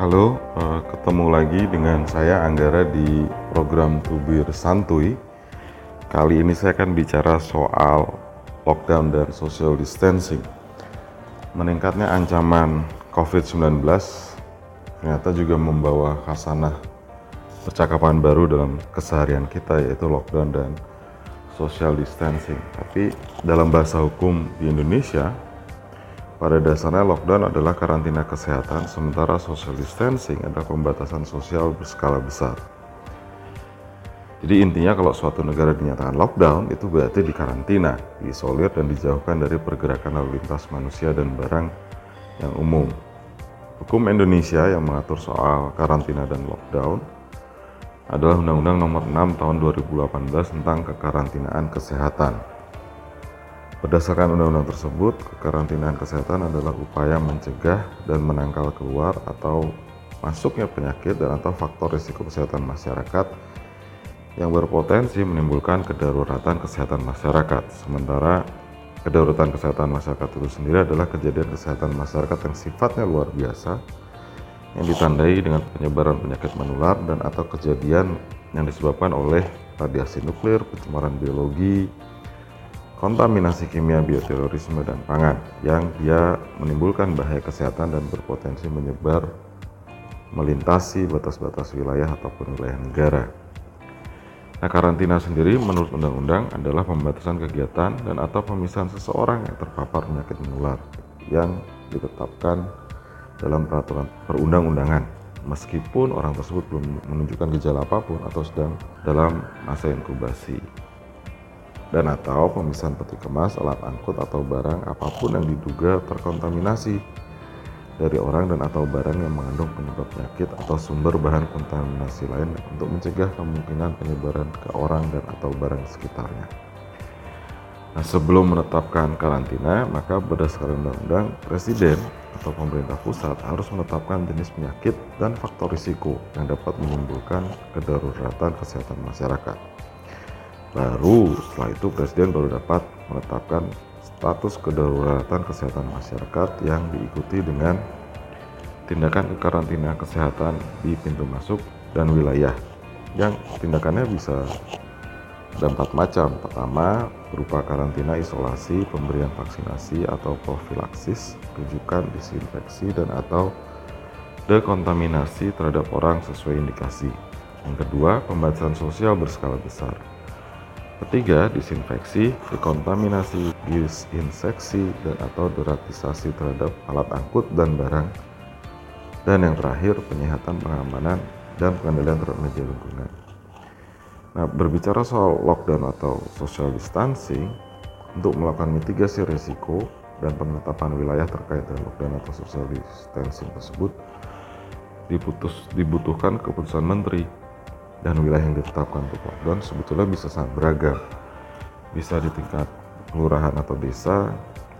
Halo, uh, ketemu lagi dengan saya Anggara di program Tubir Santuy. Kali ini saya akan bicara soal lockdown dan social distancing. Meningkatnya ancaman COVID-19 ternyata juga membawa khasanah percakapan baru dalam keseharian kita yaitu lockdown dan social distancing. Tapi dalam bahasa hukum di Indonesia, pada dasarnya lockdown adalah karantina kesehatan, sementara social distancing adalah pembatasan sosial berskala besar. Jadi intinya kalau suatu negara dinyatakan lockdown itu berarti dikarantina, diisolir dan dijauhkan dari pergerakan lalu lintas manusia dan barang yang umum. Hukum Indonesia yang mengatur soal karantina dan lockdown adalah Undang-Undang Nomor 6 Tahun 2018 tentang kekarantinaan kesehatan. Berdasarkan undang-undang tersebut, kekarantinaan kesehatan adalah upaya mencegah dan menangkal keluar atau masuknya penyakit dan atau faktor risiko kesehatan masyarakat yang berpotensi menimbulkan kedaruratan kesehatan masyarakat. Sementara kedaruratan kesehatan masyarakat itu sendiri adalah kejadian kesehatan masyarakat yang sifatnya luar biasa yang ditandai dengan penyebaran penyakit menular dan atau kejadian yang disebabkan oleh radiasi nuklir, pencemaran biologi, kontaminasi kimia, bioterorisme, dan pangan yang dia menimbulkan bahaya kesehatan dan berpotensi menyebar melintasi batas-batas wilayah ataupun wilayah negara. Nah, karantina sendiri menurut undang-undang adalah pembatasan kegiatan dan atau pemisahan seseorang yang terpapar penyakit menular yang ditetapkan dalam peraturan perundang-undangan meskipun orang tersebut belum menunjukkan gejala apa pun atau sedang dalam masa inkubasi dan atau pemisahan peti kemas, alat angkut atau barang apa pun yang diduga terkontaminasi dari orang dan atau barang yang mengandung penyebab penyakit atau sumber bahan kontaminasi lain untuk mencegah kemungkinan penyebaran ke orang dan atau barang sekitarnya. Nah, sebelum menetapkan karantina, maka berdasarkan undang-undang, presiden atau pemerintah pusat harus menetapkan jenis penyakit dan faktor risiko yang dapat menimbulkan kedaruratan kesehatan masyarakat. Baru setelah itu presiden baru dapat menetapkan status kedaruratan kesehatan masyarakat yang diikuti dengan tindakan kekarantina kesehatan di pintu masuk dan wilayah yang tindakannya bisa ada empat macam. Pertama, berupa karantina isolasi, pemberian vaksinasi atau profilaksis, rujukan disinfeksi dan atau dekontaminasi terhadap orang sesuai indikasi. Yang kedua, pembatasan sosial berskala besar. Ketiga, disinfeksi, dekontaminasi, disinseksi, dan atau deratisasi terhadap alat angkut dan barang. Dan yang terakhir, penyehatan, pengamanan, dan pengendalian terhadap media lingkungan. Nah, berbicara soal lockdown atau social distancing, untuk melakukan mitigasi risiko dan penetapan wilayah terkait dengan lockdown atau social distancing tersebut, diputus, dibutuhkan keputusan menteri dan wilayah yang ditetapkan untuk lockdown sebetulnya bisa sangat beragam. Bisa di tingkat kelurahan atau desa,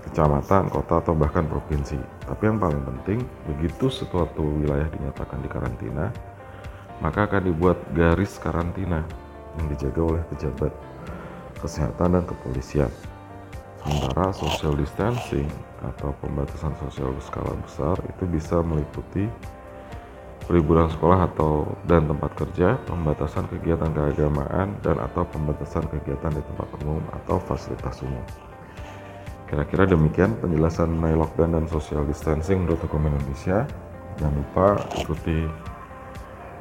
kecamatan, kota, atau bahkan provinsi. Tapi yang paling penting, begitu suatu wilayah dinyatakan di karantina, maka akan dibuat garis karantina yang dijaga oleh pejabat kesehatan dan kepolisian. Sementara social distancing atau pembatasan sosial berskala besar itu bisa meliputi liburan sekolah atau dan tempat kerja, pembatasan kegiatan keagamaan dan atau pembatasan kegiatan di tempat umum atau fasilitas umum. Kira-kira demikian penjelasan mengenai lockdown dan social distancing menurut hukum Indonesia. Jangan lupa ikuti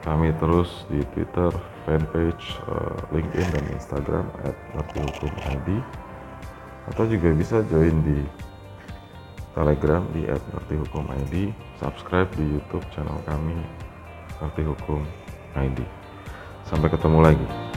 kami terus di Twitter, fanpage, eh, LinkedIn dan Instagram @ngertihukum_id atau juga bisa join di Telegram di @ngertihukum_id, subscribe di YouTube channel kami Ngerti Hukum ID. Sampai ketemu lagi.